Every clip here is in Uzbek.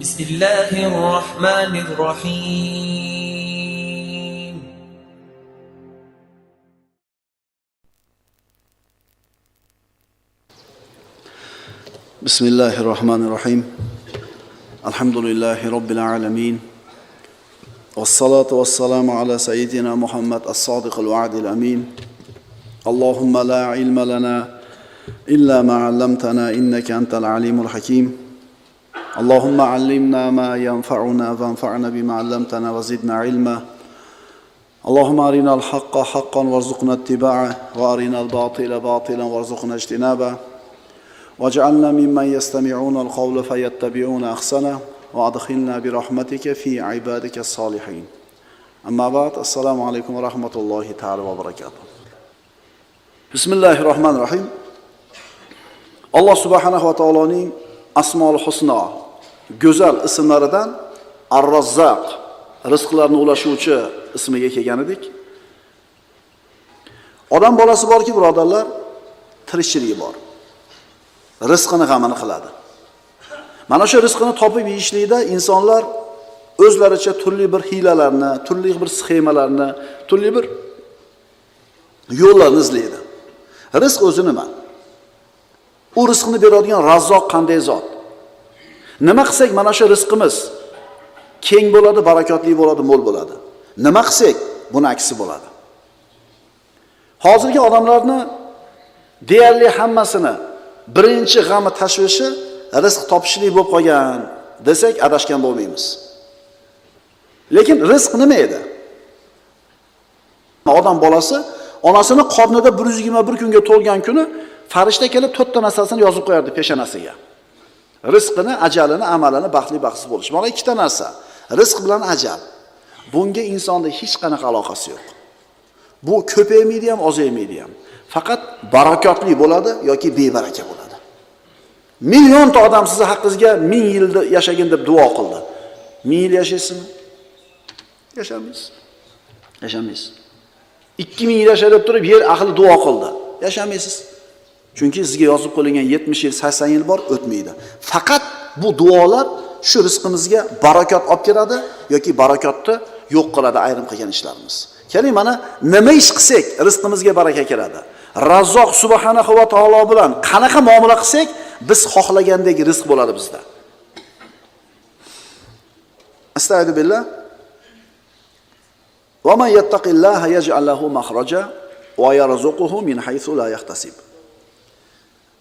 بسم الله الرحمن الرحيم. بسم الله الرحمن الرحيم. الحمد لله رب العالمين. والصلاة والسلام على سيدنا محمد الصادق الوعد الأمين. اللهم لا علم لنا إلا ما علمتنا إنك أنت العليم الحكيم. اللهم علمنا ما ينفعنا وانفعنا بما علمتنا وزدنا علما. اللهم أرنا الحق حقا وارزقنا اتباعه وأرنا الباطل باطلا وارزقنا اجتنابه. واجعلنا ممن يستمعون القول فيتبعون أحسنه وأدخلنا برحمتك في عبادك الصالحين. أما بعد السلام عليكم ورحمة الله تعالى وبركاته. بسم الله الرحمن الرحيم. subhanahu va taoloning asmol husno go'zal ismlaridan ar rozzaq rizqlarni ulashuvchi ismiga kelgan edik. Odam bolasi borki birodarlar tirikchiligi bor. Rizqini g'amini qiladi. Mana shu rizqini topib yeyishlikda insonlar o'zlaricha turli bir hiylalarni turli bir sxemalarni turli bir yo'llarni izlaydi. Rizq o'zi nima u rizqni beradigan razzoq qanday zot? Nima qilsak mana shu rizqimiz. Keng bo'ladi barakotli bo'ladi mo'l bo'ladi. Nima qilsak buni aksi bo'ladi. Hozirgi odamlarni deyarli hammasini birinchi g'ami tashvishi rizq topishlik bo'lib qolgan desak adashgan bo'lmaymiz. Lekin rizq nima edi? Odam bolasi onasini qornida bir yuz yigirma bir kunga to'lgan kuni farishta kelib to'rtta narsasini yozib qo'yardi peshonasiga. Rizqini ajalini amalini baxtli baxtsiz bo'lish. Mana ikkita narsa. Rizq bilan ajal. Bunga insonda hech qanaqa aloqasi yo'q. Bu ko'paymaydi ham ozaymaydi ham. Faqat barakotli bo'ladi yoki bebaraka bo'ladi. Millionta odam sizni haqqingizga ming yilda yashagin deb duo qildi. Ming yil yashaysizmi? Yashamaysiz yashamaysiz. Ikki ming yil yasha deb turib yer ahli duo qildi. Yashamaysiz. chunki sizga yozib qo'yilgan yetmish yil sakson yil bor o'tmaydi faqat bu duolar shu rizqimizga barakot olib keladi yoki barakotni yo'q qiladi ayrim qilgan ishlarimiz keling mana nima ish qilsak rizqimizga baraka keladi razzoq subhanahu va taolo bilan qanaqa muomala qilsak biz xohlagandek rizq bo'ladi bizda astaydu billah ومن يتق الله يجعل له مخرجا ويرزقه من حيث لا يحتسب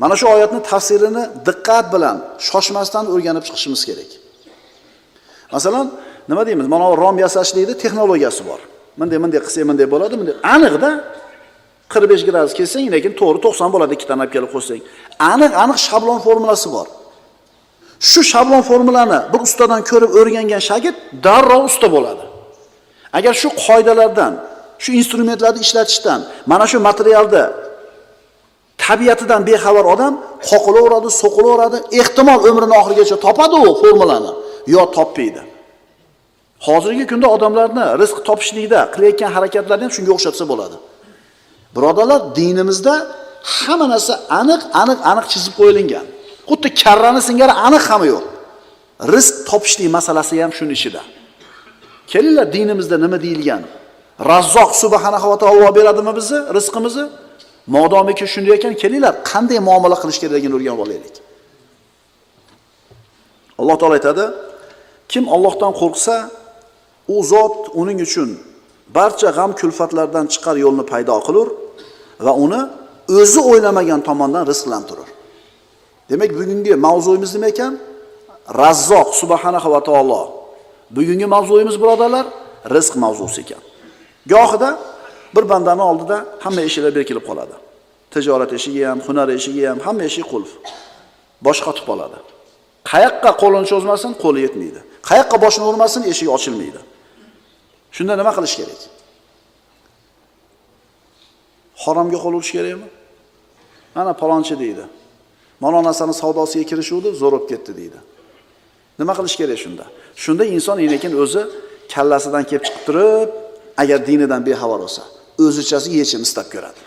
mana shu oyatni tafsirini diqqat bilan shoshmasdan o'rganib chiqishimiz kerak. Masalan nima deymiz? Mana bu rom yasashlikni texnologiyasi bor. Bunday bunday qilsak bunday bo'ladi bunday aniqda qirq besh gradus kelsang lekin to'g'ri to'qson bo'ladi ikkitani olib kelib qo'ysang aniq aniq shablon formulasi bor. Shu shablon formulani bir ustadan ko'rib o'rgangan shagird darrov usta bo'ladi. Agar shu qoidalardan shu instrumentlarni ishlatishdan mana shu materialni tabiatidan bexabar odam qoqilaveradi so'qilaveradi ehtimol umrini oxirigacha topadi u formulani yo topmaydi. Hozirgi kunda odamlarni rizq topishlikda qilayotgan harakatlari ham shunga o'xshatsa bo'ladi. Birodarlar dinimizda hamma narsa aniq aniq aniq chizib qo'yilgan xuddi karrani singari aniq hamma yo'q. Rizq topishlik masalasi ham shuni ichida. Kelinglar dinimizda nima deyilgan? Razzoq subhanahu va taolo beradimi bizni rizqimizni? Modomiki shunday ekan kelinglar qanday muomala qilish kerakligini o'rganib olaylik. Alloh taolo aytadi kim ollohdan qo'rqsa u zot uning uchun barcha g'am kulfatlardan chiqar yo'lni paydo qilur va uni o'zi o'ylamagan tomondan rizqlantirur. Demak bugungi mavzuyimiz nima ekan? Razzoq subhanahu va taolo. Bugungi mavzuyimiz birodarlar rizq mavzusi ekan. Gohida bir bandani oldida hamma eshiklar berkilib qoladi. Tijorat eshigi ham hunar eshigi ham hamma eshik qulf. Boshqa qotib qoladi qayoqqa qo'lini cho'zmasin qo'li yetmaydi. Qayoqqa boshini urmasin eshik ochilmaydi. Shunda nima qilish kerak? Haromga qo'l urish kerakmi? Mana palonchi deydi. Mana narsani savdosiga kirishuvdi zo'r bo'lib ketdi deydi. Nima qilish kerak shunda? Shunda inson lekin o'zi kallasidan kelib chiqib turib agar dinidan bexabar bo'lsa o'zichasi yechim istab ko'radi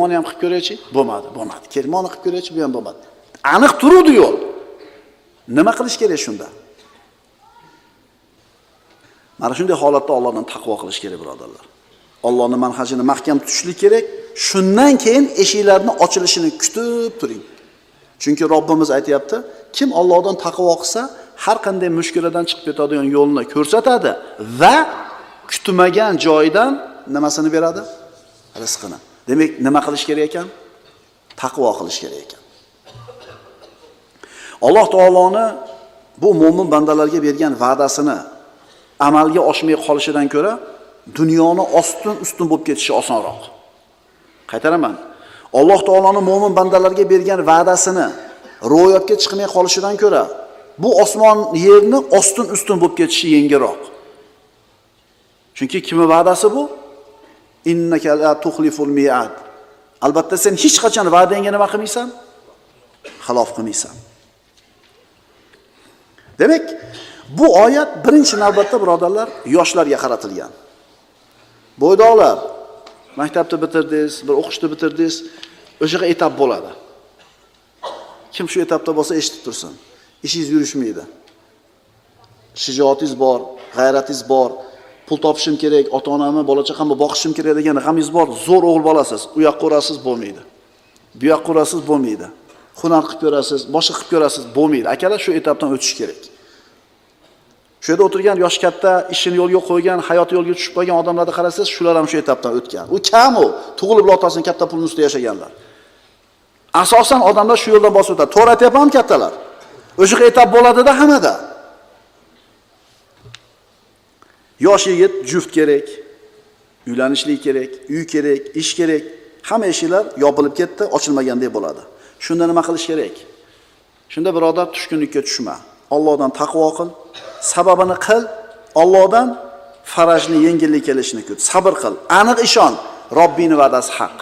mana ham qilib ko'raychi bo'lmadi bo'lmadi kel mana qilib ko'raychi bu ham bo'lmadi aniq turuvdi yo'l nima qilish kerak shunda Mana shunday holatda Allohdan taqvo qilish kerak, birodarlar. Allohning manhajini mahkam tutishlik kerak. Shundan keyin eshiklarni ochilishini kutib turing. Chunki Robbimiz aytayapti, kim Allohdan taqvo qilsa, har qanday mushkuladan chiqib ketadigan yo'lni ko'rsatadi va kutmagan joydan nimasini beradi? Rizqini. Demak, nima qilish kerak ekan? Taqvo qilish kerak ekan. Alloh taoloni bu mo'min bandalarga bergan va'dasini amalga oshmay qolishidan ko'ra dunyoni ostin ustun bo'lib ketishi osonroq. Qaytaraman. Alloh taoloni mo'min bandalarga bergan va'dasini ro'yobga chiqmay qolishidan ko'ra bu osmon yerni ostin ustun bo'lib ketishi yengilroq. Chunki kimning va'dasi bu? Innaka la tuxliful mi'ad. Albatta sen hech qachon va'dangga nima qilmaysan? Xilof qilmaysan. Demak, bu oyat birinchi navbatda birodarlar yoshlarga qaratilgan. Bo'ydoqlar, maktabni bitirdingiz, bir o'qishni bitirdingiz, o'shaga etap bo'ladi. Kim shu etapda bo'lsa eshitib tursin. Ishingiz yurishmaydi. Shijoatingiz bor, g'ayratingiz bor, pul topishim kerak, ota-onamni, bola-chaqamni boqishim kerak degan g'amingiz bor, zo'r o'g'il bolasiz. U yoqqa urasiz bo'lmaydi. Bu yoqqa urasiz bo'lmaydi. Hunar qilib ko'rasiz, boshqa qilib ko'rasiz, bo'lmaydi. Akalar shu etapdan o'tish kerak. Shu yerda o'tirgan yosh katta, ishini yo'lga qo'ygan, hayoti yo'lga tushib qolgan odamlarni qarasangiz, shular ham shu etapdan o'tgan. U kam u, tug'ilib otasini katta pulini ustida yashaganlar. Asosan odamlar shu yo'ldan bosib o'tadi. To'g'ri aytyapmanmi kattalar? O'sha etap bo'ladida hammada. Yosh yigit juft kerak, uylanishlik kerak, uy kerak, ish kerak. Hamma eshiklar yopilib ketdi, ochilmagandek bo'ladi. Shunda nima qilish kerak? Shunda birodar tushkunlikka tushma. Allohdan taqvo qil, sababini qil, Allohdan farajni yengillik kelishini kut. Sabr qil, aniq ishon, robbingni va'dasi haq.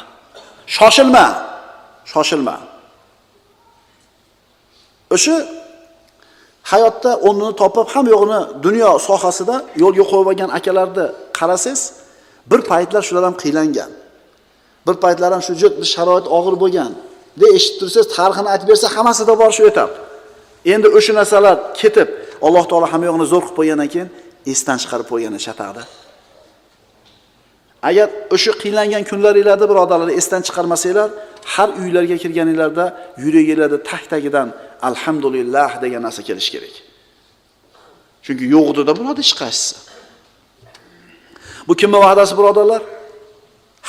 Shoshilma. Shoshilma. O'sha hayotda o'rnini topib, ham yo'g'ini dunyo sohasida yo'lga qo'yib olgan akalarni qarasangiz, bir paytlar shular ham qiylangan. Bir paytlar ham shu juda sharoit og'ir bo'lgan. De eshitib tursangiz, tarixini aytib bersa, hammasida bor shu etap. Endi o'sha narsalar ketib, Alloh taolo hamma yo'g'ini zo'r qilib qo'ygandan keyin esdan chiqarib qo'ygan shataqda. Agar o'sha qiylangan kunlaringlarda birodarlar esdan chiqarmasanglar, har uylarga kirganinglarda yuragingizda tak-tagidan alhamdulillah degan narsa kelish kerak. Chunki yo'g'dida bo'ladi hech qaysisi. Bu kimni va'dasi birodarlar?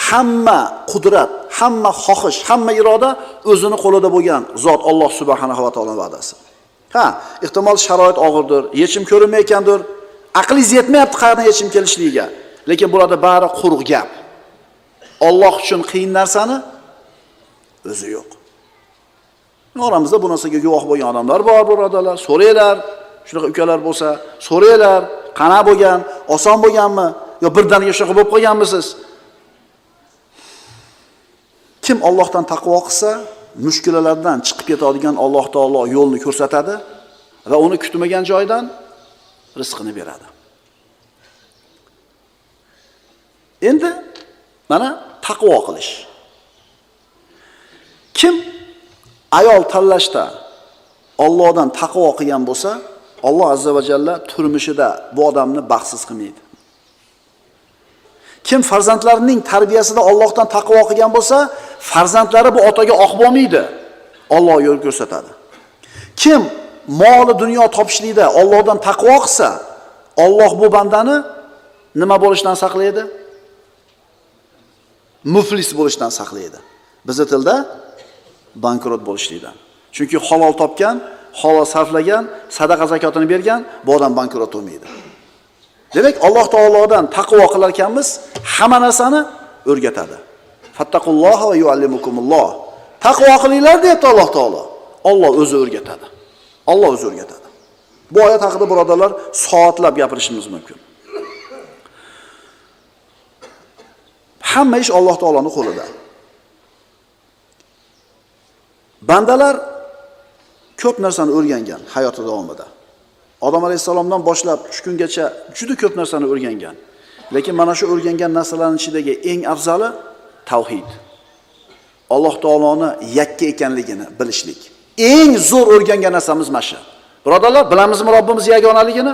Hamma qudrat, hamma xohish, hamma iroda o'zini qo'lida bo'lgan zot Alloh subhanahu va taoloning va'dasi. Ha, ehtimol sharoit og'irdir, yechim ko'rinmayotgandir, aqlingiz yetmayapti qayerdan yechim kelishligiga. Lekin bularda bari quruq gap. Alloh uchun qiyin narsani o'zi yo'q. Oramizda bu narsaga guvoh bo'lgan odamlar bor, birodarlar. So'raylar, shunaqa ukalar bo'lsa, so'raylar, qana bo'lgan, oson bo'lganmi yo birdaniga shunaqa bo'lib qolganmisiz? Kim Allohdan taqvo qilsa, mushkulalardan chiqib ketadigan Alloh taolo yo'lni ko'rsatadi va uni kutmagan joydan rizqini beradi. Endi mana taqvo qilish. Kim ayol tanlashda Allohdan taqvo qilgan bo'lsa, Alloh azza va jalla turmushida bu odamni baxtsiz qilmaydi. Kim farzandlarining tarbiyasida Allohdan taqvo qilgan bo'lsa, farzandlari bu otaga oq bo'lmaydi. Alloh yo'l ko'rsatadi. Kim moli dunyo topishlikda Allohdan taqvo qilsa, Alloh bu bandani nima bo'lishdan saqlaydi? Muflis bo'lishdan saqlaydi. Bizning tilda bankrot bo'lishlikdan. Chunki halol topgan, halol sarflagan, sadaqa zakotini bergan, bu odam bankrot bo'lmaydi. Demak, Alloh taolodan taqvo qilar ekanmiz, hamma narsani o'rgatadi. Fattaqulloha va yuallimukumulloh. Taqvo qilinglar deyapti Alloh taolo. Alloh o'zi o'rgatadi. Alloh o'zi o'rgatadi. Bu oyat haqida birodarlar soatlab gapirishimiz mumkin. Hamma ish Alloh taoloning qo'lida. Bandalar ko'p narsani o'rgangan hayoti davomida. Odam alayhisalomdan boshlab shu kungacha juda ko'p narsani o'rgangan. Lekin mana shu o'rgangan narsalarning ichidagi eng afzali tavhid. Alloh taoloni yakka ekanligini bilishlik. Eng zo'r o'rgangan narsamiz mana shu. Birodarlar, bilamizmi Robbimiz yagonaligini?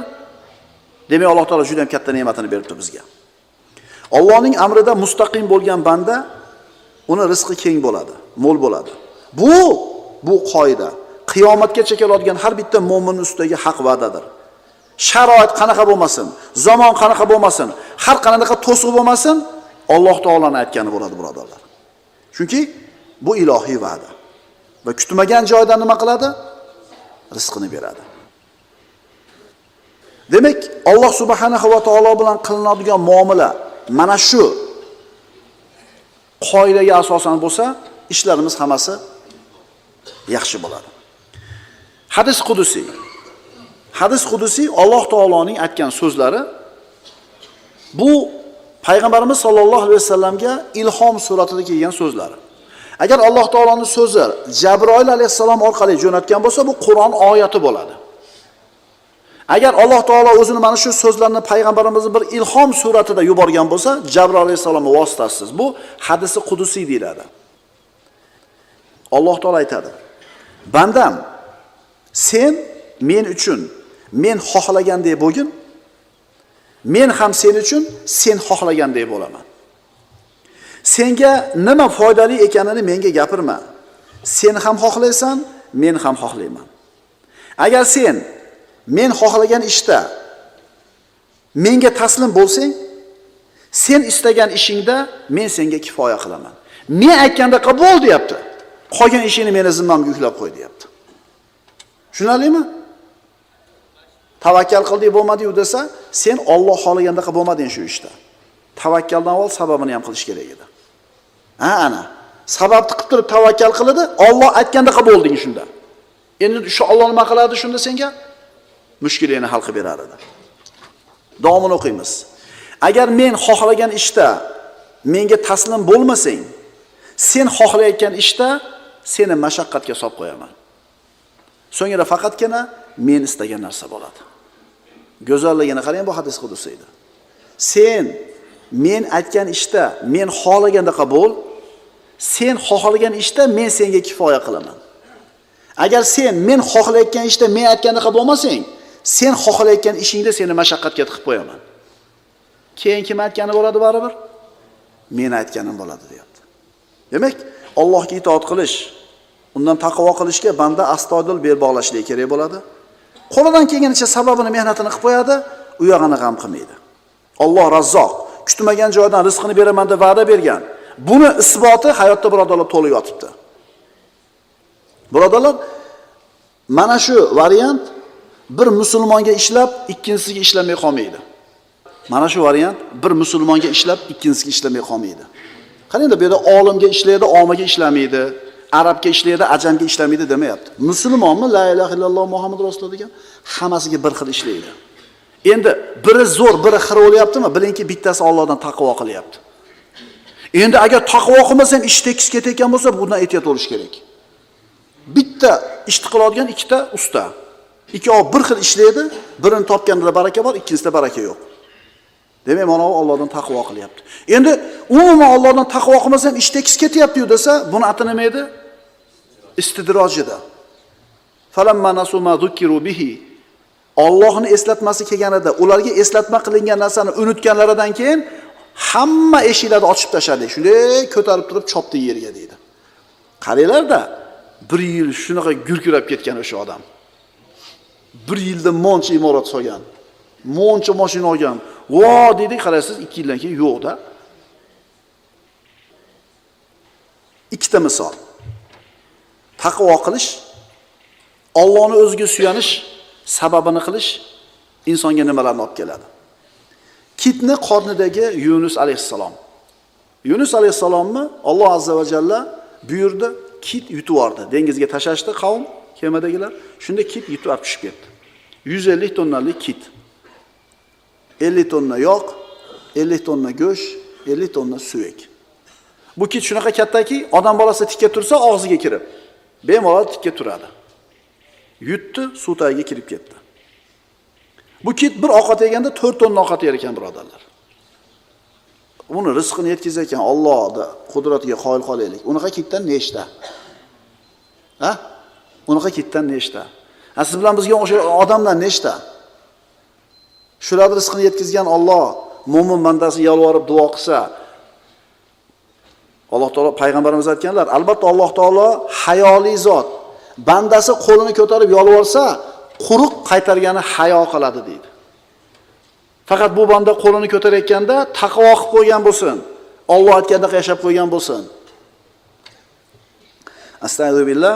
Demak, Alloh taolo juda ham katta ne'matini beribdi bizga. Allohning amrida mustaqim bo'lgan banda uni rizqi keng bo'ladi, mo'l bo'ladi. Bu bu qoida qiyomatgacha keladigan har bitta mo'minning ustidagi haq va'dadir. Sharoit qanaqa bo'lmasin, zamon qanaqa bo'lmasin, har qanaqa to'siq bo'lmasin, Alloh taolaning aytgani bo'ladi, birodarlar. Chunki bu ilohiy va'da. Va kutmagan joydan nima qiladi? Rizqini beradi. Demak, Alloh subhanahu va taolo bilan qilinadigan muomala mana shu qoidaga asosan bo'lsa, ishlarimiz hammasi yaxshi bo'ladi. Hadis qudusiy. Hadis qudusiy Alloh taoloning aytgan so'zlari bu payg'ambarimiz sollallohu alayhi vasallamga ilhom suratida kelgan so'zlari. Agar Alloh taoloning so'zi Jabroil alayhissalom orqali jo'natgan bo'lsa, bu Qur'on oyati bo'ladi. Agar Alloh taolo o'zini mana shu so'zlarni payg'ambarimizni bir ilhom suratida yuborgan bo'lsa, Jabroil alayhissalomni vositasiz bu hadisi qudusiy deyiladi. Alloh taolo aytadi: "Bandam, sen men uchun men xohlagandek bo'lgin, men ham sen uchun sen xohlagandek bo'laman." Senga nima foydali ekanini menga gapirma. Sen ham xohlaysan, men ham xohlayman. Agar sen men xohlagan ishda menga taslim bo'lsang, sen istagan ishingda men senga kifoya qilaman. Men aytganda bo'l deyapti. Qolgan ishingni meni zimmamga yuklab qo'y deyapti. Tushunarlimi? Tavakkal qildik bo'lmadiyu desa, sen Alloh xohlaganda bo'lmading shu ishda. Tavakkaldan avval sababini ham qilish kerak edi. Ha ana. Sababni qilib turib tavakkal qiladi, Alloh aytganda bo'lding shunda. Endi shu Alloh nima qiladi shunda senga? mushkulingni hal qilib berar edi. Davomini o'qiymiz. Agar men xohlagan ishda menga taslim bo'lmasang, sen xohlayotgan ishda seni mashaqqatga solib qo'yaman. So'ngra faqatgina men istagan narsa bo'ladi. Go'zalligini qarang bu hadis qudusiydi. Sen men aytgan ishda men xohlagandaqa bo'l sen xohlagan ishda men senga kifoya qilaman. Agar sen men xohlayotgan ishda men aytgandaqa bo'lmasang, sen xohlayotgan ishingda seni mashaqqatga tiqib qo'yaman. Keyin kim aytgani bo'ladi baribir? Men aytganim bo'ladi, deyapti. Demak, Allohga itoat qilish, undan taqvo qilishga banda astoydil bel bog'lashligi kerak bo'ladi. Qo'lidan kelganicha sababini, mehnatini qilib qo'yadi, u yog'ini g'am qilmaydi. Alloh Razzoq, kutmagan joydan rizqini beraman deb va'da bergan. Buni isboti hayotda birodarlar to'liq yotibdi. Birodarlar, mana shu variant bir musulmonga ishlab ikkinchisiga ishlamay qolmaydi mana shu variant bir musulmonga ishlab ikkinchisiga ishlamay qolmaydi qarangda bu yerda olimga ishlaydi omiga ishlamaydi arabga ishlaydi ajamga ishlamaydi demayapti. Musulmonmi? La ilaha illalloh muhammad rasululloh degan hammasiga bir xil ishlaydi. Endi biri zo'r biri xir bo'lyaptimi? Bilingki bittasi ollohdan taqvo qilyapti. Endi agar taqvo qilmasang ish tekis ketayotgan bo'lsa bundan ehtiyot bo'lish kerak. Bitta ishni qiladigan ikkita usta. Ikkovi bir xil ishlaydi, birini topganida baraka bor, ikkinchisida baraka yo'q. Demak, mana u Allohdan taqvo qilyapti. Endi umuman Allohdan taqvo qilmasa ham ish tekis ketyapti-yu desa, buni ati nima edi? Istidroj edi. Falamma nasu ma bihi Allohni eslatmasi kelganida, ularga eslatma qilingan narsani unutganlaridan keyin hamma eshiklarni ochib tashladi. Shunday ko'tarib turib chopdi yerga deydi. qaranglarda bir yil shunaqa gurkirab ketgan o'sha odam. bir yilda moncha imorat solgan moncha mashina olgan vo deydik qaraysiz ikki yildan keyin yo'qda ikkita misol. Taqvo qilish ollohni o'ziga suyanish sababini qilish insonga nimalarni olib keladi? Kitni qornidagi yunus alayhissalom. Yunus alayhissalomni alloh azza va jalla buyurdi kit yutib yubordi. Dengizga tashlashdi qavm kemadagilar. Shunda kit yutib olib tushib ketdi. 150 tonnalik kit. 50 tonna yog' 50 tonna go'sht 50 tonna suyak. Bu kit shunaqa kattaki odam bolasi tikka tursa og'ziga kirib bemalol tikka turadi. Yutdi suv tagiga kirib ketdi. Bu kit bir ovqat yeganda 4 tonna ovqat yer ekan birodarlar. Uni rizqini yetkazayotgan ollohni qudratiga qoyil qolaylik. Unaqa kitdan nechta? Ha? Unaqa kitdan nechta? Siz bilan bizga o'sha odamlar nechta? Shularni rizqini yetkazgan Alloh mo'min bandasi yolvorib duo qilsa Alloh taolo payg'ambarimiz aytganlar, albatta Alloh taolo hayoli zot. Bandasi qo'lini ko'tarib yolvorsa, quruq qaytargani hayo qiladi deydi. Faqat bu banda qo'lini ko'tarayotganda taqvo qilib qo'ygan bo'lsin. Alloh aytgandek yashab qo'ygan bo'lsin. Astagfirullah.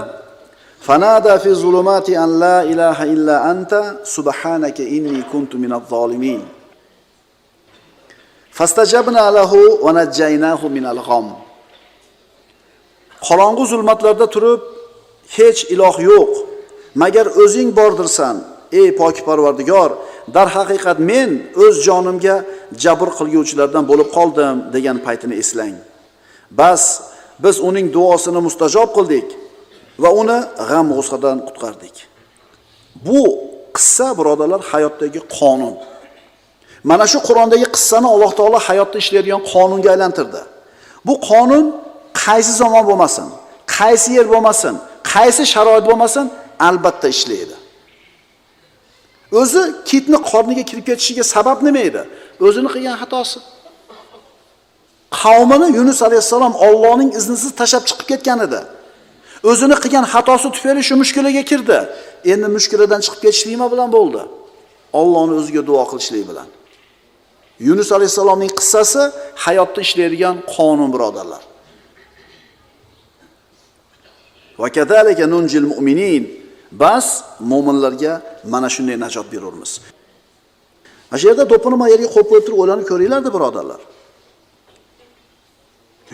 Fanada fi zulumati an la ilaha illa anta subhanaka inni kuntu minadh zolimin. Fastajabna lahu va najjaynahu minal gham. qorong'u zulmatlarda turib hech iloh yo'q magar o'zing bordirsan ey pok parvardigor darhaqiqat men o'z jonimga jabr qilguvchilardan bo'lib qoldim degan paytini eslang bas biz uning duosini mustajob qildik va uni g'am g'ussadan qutqardik. Bu qissa birodarlar hayotdagi qonun. Mana shu qur'ondagi qissani alloh taolo hayotda ishlaydigan qonunga aylantirdi. Bu qonun qaysi zamon bo'lmasin qaysi yer bo'lmasin qaysi sharoit bo'lmasin albatta ishlaydi. O'zi kitni qorniga kirib ketishiga sabab nima edi? O'zini qilgan xatosi. Qavmini yunus alayhissalom ollohning iznisiz tashlab chiqib ketgan edi. O'zini qilgan xatosi tufayli shu mushkulaga kirdi endi mushkuladan chiqib ketish nima bilan bo'ldi ollohni o'ziga duo qilishlik bilan yunus alayhissalomning qissasi hayotda ishlaydigan qonun birodarlar Va nunjil mu'minin. Bas mo'minlarga mana shunday najot berurmiz Mana shu yerda do'pini yerga qo'yib qo'yib turib o'ylanib ko'ringlar-da birodarlar.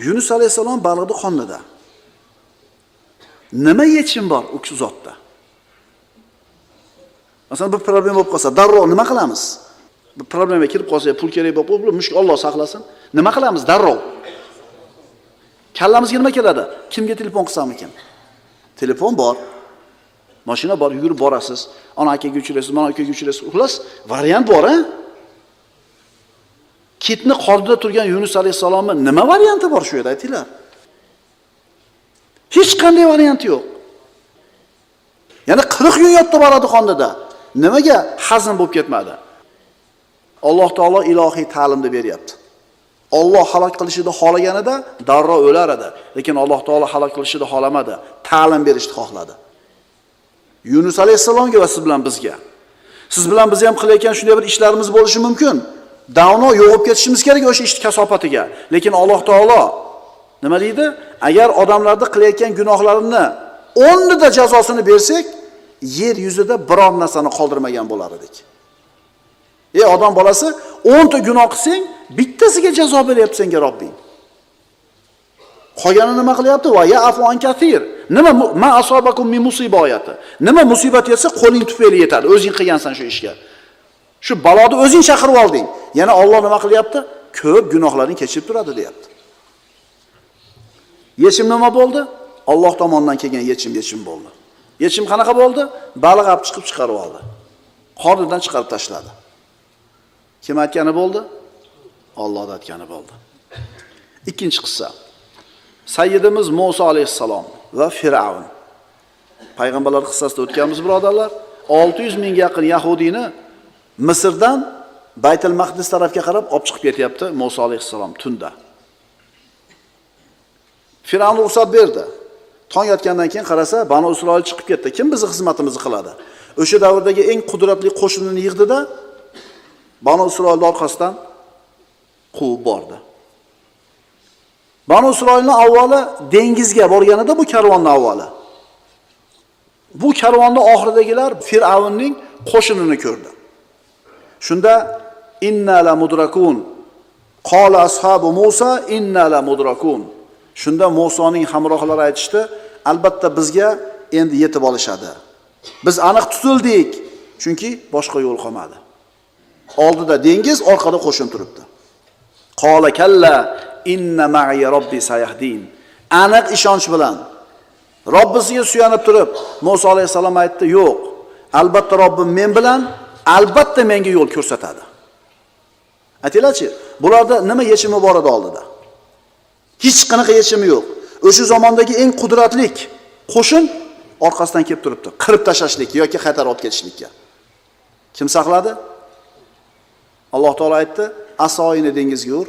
Yunus alayhisalom baliqni qonida. Nima yechim bor u kishi zotda? Masalan, bir problem bo'lib qolsa, darrov nima qilamiz? Bir problemaga kirib qolsa, pul kerak bo'lib qolib mushuk Alloh saqlasin. Nima qilamiz darrov? Kallamizga nima keladi? Kimga telefon qilsamikin? telefon bor mashina bor yugurib borasiz ona akaga uchraysiz mana akaga uchraysiz xullas variant bor a kitni qornida turgan yunus alayhissalomni nima varianti bor shu yerda aytinglar hech qanday varianti yo'q yana qirq yil yotdi boradi qondida nimaga hazm bo'lib ketmadi alloh taolo ilohiy ta'limni beryapti Alloh halok qilishini xohlaganida darrov o'lar edi, lekin Alloh taolo halok qilishini xohlamadi, ta'lim berishni xohladi. Yunus alayhissalomga va siz bilan bizga. Siz bilan biz ham qilayotgan shunday bir ishlarimiz bo'lishi mumkin. Davno yo'qib ketishimiz kerak o'sha ishni kasofatiga. Lekin Alloh taolo nima deydi? Agar odamlarni qilayotgan gunohlarini 10 jazosini bersak, yer yuzida biror narsani qoldirmagan bo'lar edik. Ey odam bolasi, 10 ta gunoh qilsang, bittasiga jazo beryapti senga Robbing. Qolgani nima qilyapti? Va ya afu an. Nima ma asobakum min musiba oyati. Nima musibat yetsa qo'ling tufayli yetadi. O'zing qilgansan shu ishga. Shu baloni o'zing chaqirib olding. Yana Alloh nima qilyapti? Ko'p gunohlaring kechirib turadi, deyapti. Yechim nima bo'ldi? Alloh tomonidan kelgan yechim yechim bo'ldi. Yechim qanaqa bo'ldi? Baliq olib chiqib chiqarib oldi. Qornidan chiqarib tashladi. Kim aytgani bo'ldi? Alloh aytgani bo'ldi. Ikkinchi qissa. Sayyidimiz Musa alayhissalom va Firavn. Payg'ambarlar qissasida o'tganmiz birodarlar. 600 mingga yaqin yahudiyni Misrdan Baytul Maqdis tarafga qarab olib chiqib ketyapti Musa alayhissalom tunda. Firavn ruxsat berdi. Tong yotgandan keyin qarasa, Banu Isroil chiqib ketdi. Kim bizni xizmatimizni qiladi? O'sha davrdagi eng qudratli qo'shinini yig'dida Banu isroilni orqasidan quvib bordi. Banu isroilni avvali dengizga borganida bu karvonni avvali. Bu karvonni oxiridagilar Fir'avnning qo'shinini ko'rdi. Shunda inna la mudrakun qola ashabu Musa inna la mudrakun. Shunda Musoning hamrohlari aytishdi, albatta bizga endi yetib olishadi. Biz aniq tutildik, chunki boshqa yo'l qolmadi. Oldida dengiz, orqada qo'shin turibdi. Qola kalla inna ma'iya robbi sayahdin. Aniq ishonch bilan Robbisiga suyanib turib, muso alayhissalom aytdi, "Yo'q, albatta Robbim men bilan, albatta menga yo'l ko'rsatadi." Aytinglarchi, bularda nima yechimi bor edi oldida? Hech qanaqa yechimi yo'q. O'sha zamondagi eng qudratlik qo'shin orqasidan kelib turibdi, qirib tashlashlik yoki qaytarib olib ketishlikka. Kim saqladi? Alloh taolo aytdi, asoyini dengizga ur,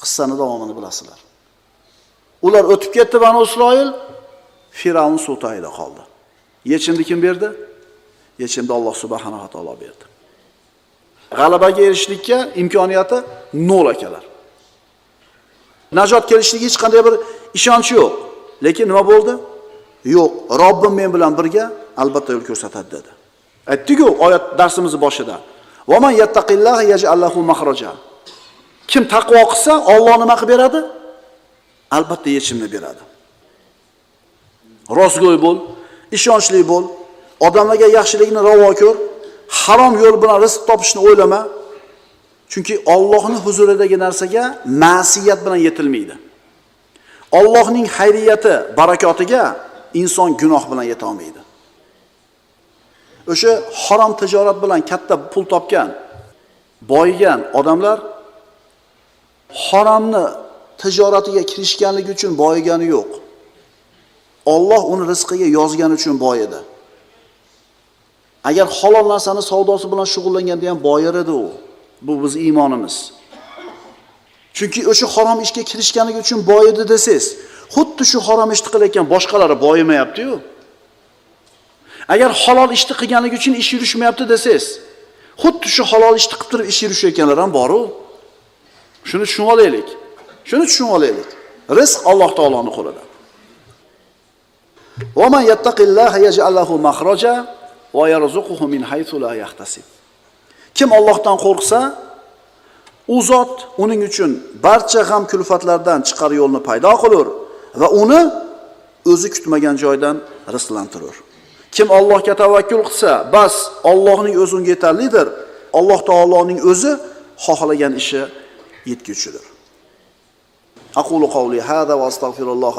qissani davomini bilasizlar. Ular o'tib ketdi Banu Isroil, Firavn suv tagida qoldi. Yechimni kim berdi? Yechimni Alloh subhanahu va taolo berdi. G'alabaga erishishlikka imkoniyati nol akalar. Najot kelishligi hech qanday bir ishonch yo'q. Lekin nima bo'ldi? Yo'q, Robbim men bilan birga albatta yo'l ko'rsatadi dedi. Aytdik-ku oyat darsimiz boshida. Man. Kim taqvo qilsa, Alloh nima qilib beradi? Albatta yechimni beradi. Rostgo'y bo'l, ishonchli bo'l, odamlarga yaxshilikni ravo ko'r, harom yo'l bilan rizq topishni o'ylama. Chunki Allohning huzuridagi narsaga ma'siyat bilan yetilmaydi. Allohning xayriyati, barakotiga inson gunoh bilan yeta olmaydi. O'sha harom tijorat bilan katta pul topgan, boyigan odamlar haromni tijoratiga kirishganligi uchun boyigani yo'q. Alloh uni rizqiga yozgani uchun boyidi. Agar halol narsani savdosi bilan shug'ullanganda ham boyir edi u. Bu biz iymonimiz. Chunki o'sha harom ishga kirishganligi uchun boyidi desangiz, xuddi shu harom ishni qilayotgan boshqalari boyimayapti-yu. Agar halol ishni qilganligi uchun ish yurishmayapti desangiz, xuddi shu halol ishni qilib turib ish yurishayotganlar ham bor-u. Shuni tushunib olaylik. Shuni tushunib olaylik. Rizq Alloh taoloning qo'lida. Va man yattaqillaha yaj'al lahu makhraja va yarzuquhu min haythu la yahtasib. Kim Allohdan qo'rqsa, u zot uning uchun barcha g'am kulfatlardan chiqar yo'lni paydo qilur va uni o'zi kutmagan joydan rizqlantirur. Kim Allohga tavakkul qilsa, bas Allohning o'zi unga yetarlidir. Alloh taoloning o'zi xohlagan ishi yetguchidir. Aqulu qawli hada va astagfirulloh